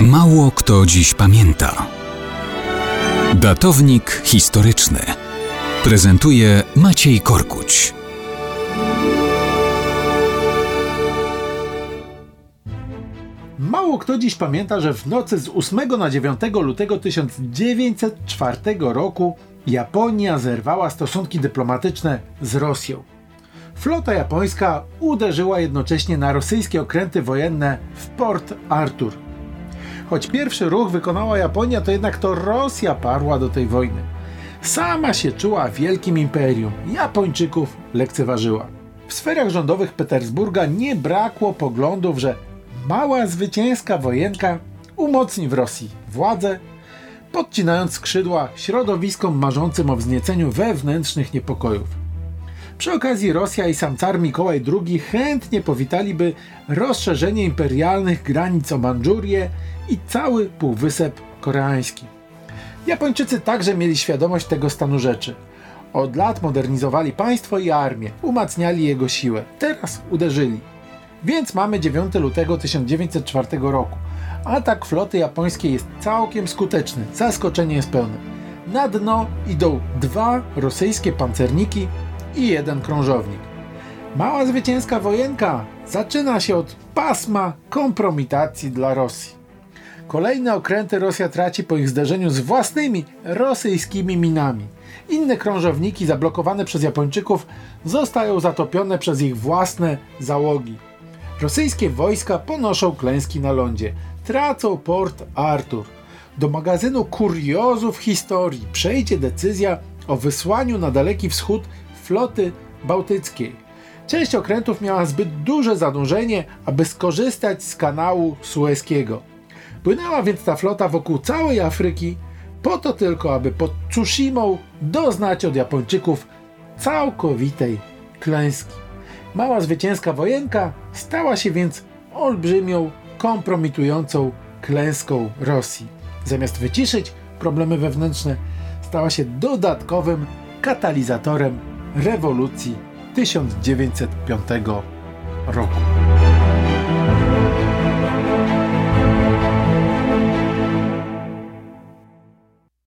Mało kto dziś pamięta. Datownik historyczny prezentuje Maciej Korkuć. Mało kto dziś pamięta, że w nocy z 8 na 9 lutego 1904 roku Japonia zerwała stosunki dyplomatyczne z Rosją. Flota japońska uderzyła jednocześnie na rosyjskie okręty wojenne w Port Arthur. Choć pierwszy ruch wykonała Japonia, to jednak to Rosja parła do tej wojny. Sama się czuła wielkim imperium, Japończyków lekceważyła. W sferach rządowych Petersburga nie brakło poglądów, że mała zwycięska wojenka umocni w Rosji władzę, podcinając skrzydła środowiskom marzącym o wznieceniu wewnętrznych niepokojów. Przy okazji Rosja i sam car Mikołaj II chętnie powitaliby rozszerzenie imperialnych granic o Mandżurię i cały Półwysep Koreański. Japończycy także mieli świadomość tego stanu rzeczy. Od lat modernizowali państwo i armię, umacniali jego siłę. Teraz uderzyli. Więc mamy 9 lutego 1904 roku. Atak floty japońskiej jest całkiem skuteczny, zaskoczenie jest pełne. Na dno idą dwa rosyjskie pancerniki i jeden krążownik. Mała zwycięska wojenka zaczyna się od pasma kompromitacji dla Rosji. Kolejne okręty Rosja traci po ich zderzeniu z własnymi rosyjskimi minami. Inne krążowniki zablokowane przez Japończyków zostają zatopione przez ich własne załogi. Rosyjskie wojska ponoszą klęski na lądzie, tracą port Artur. Do magazynu kuriozów historii przejdzie decyzja o wysłaniu na Daleki Wschód floty bałtyckiej. Część okrętów miała zbyt duże zadłużenie, aby skorzystać z kanału sueskiego. Płynęła więc ta flota wokół całej Afryki, po to tylko, aby pod Tsushimą doznać od Japończyków całkowitej klęski. Mała zwycięska wojenka stała się więc olbrzymią, kompromitującą klęską Rosji. Zamiast wyciszyć problemy wewnętrzne, stała się dodatkowym katalizatorem rewolucji 1905 roku.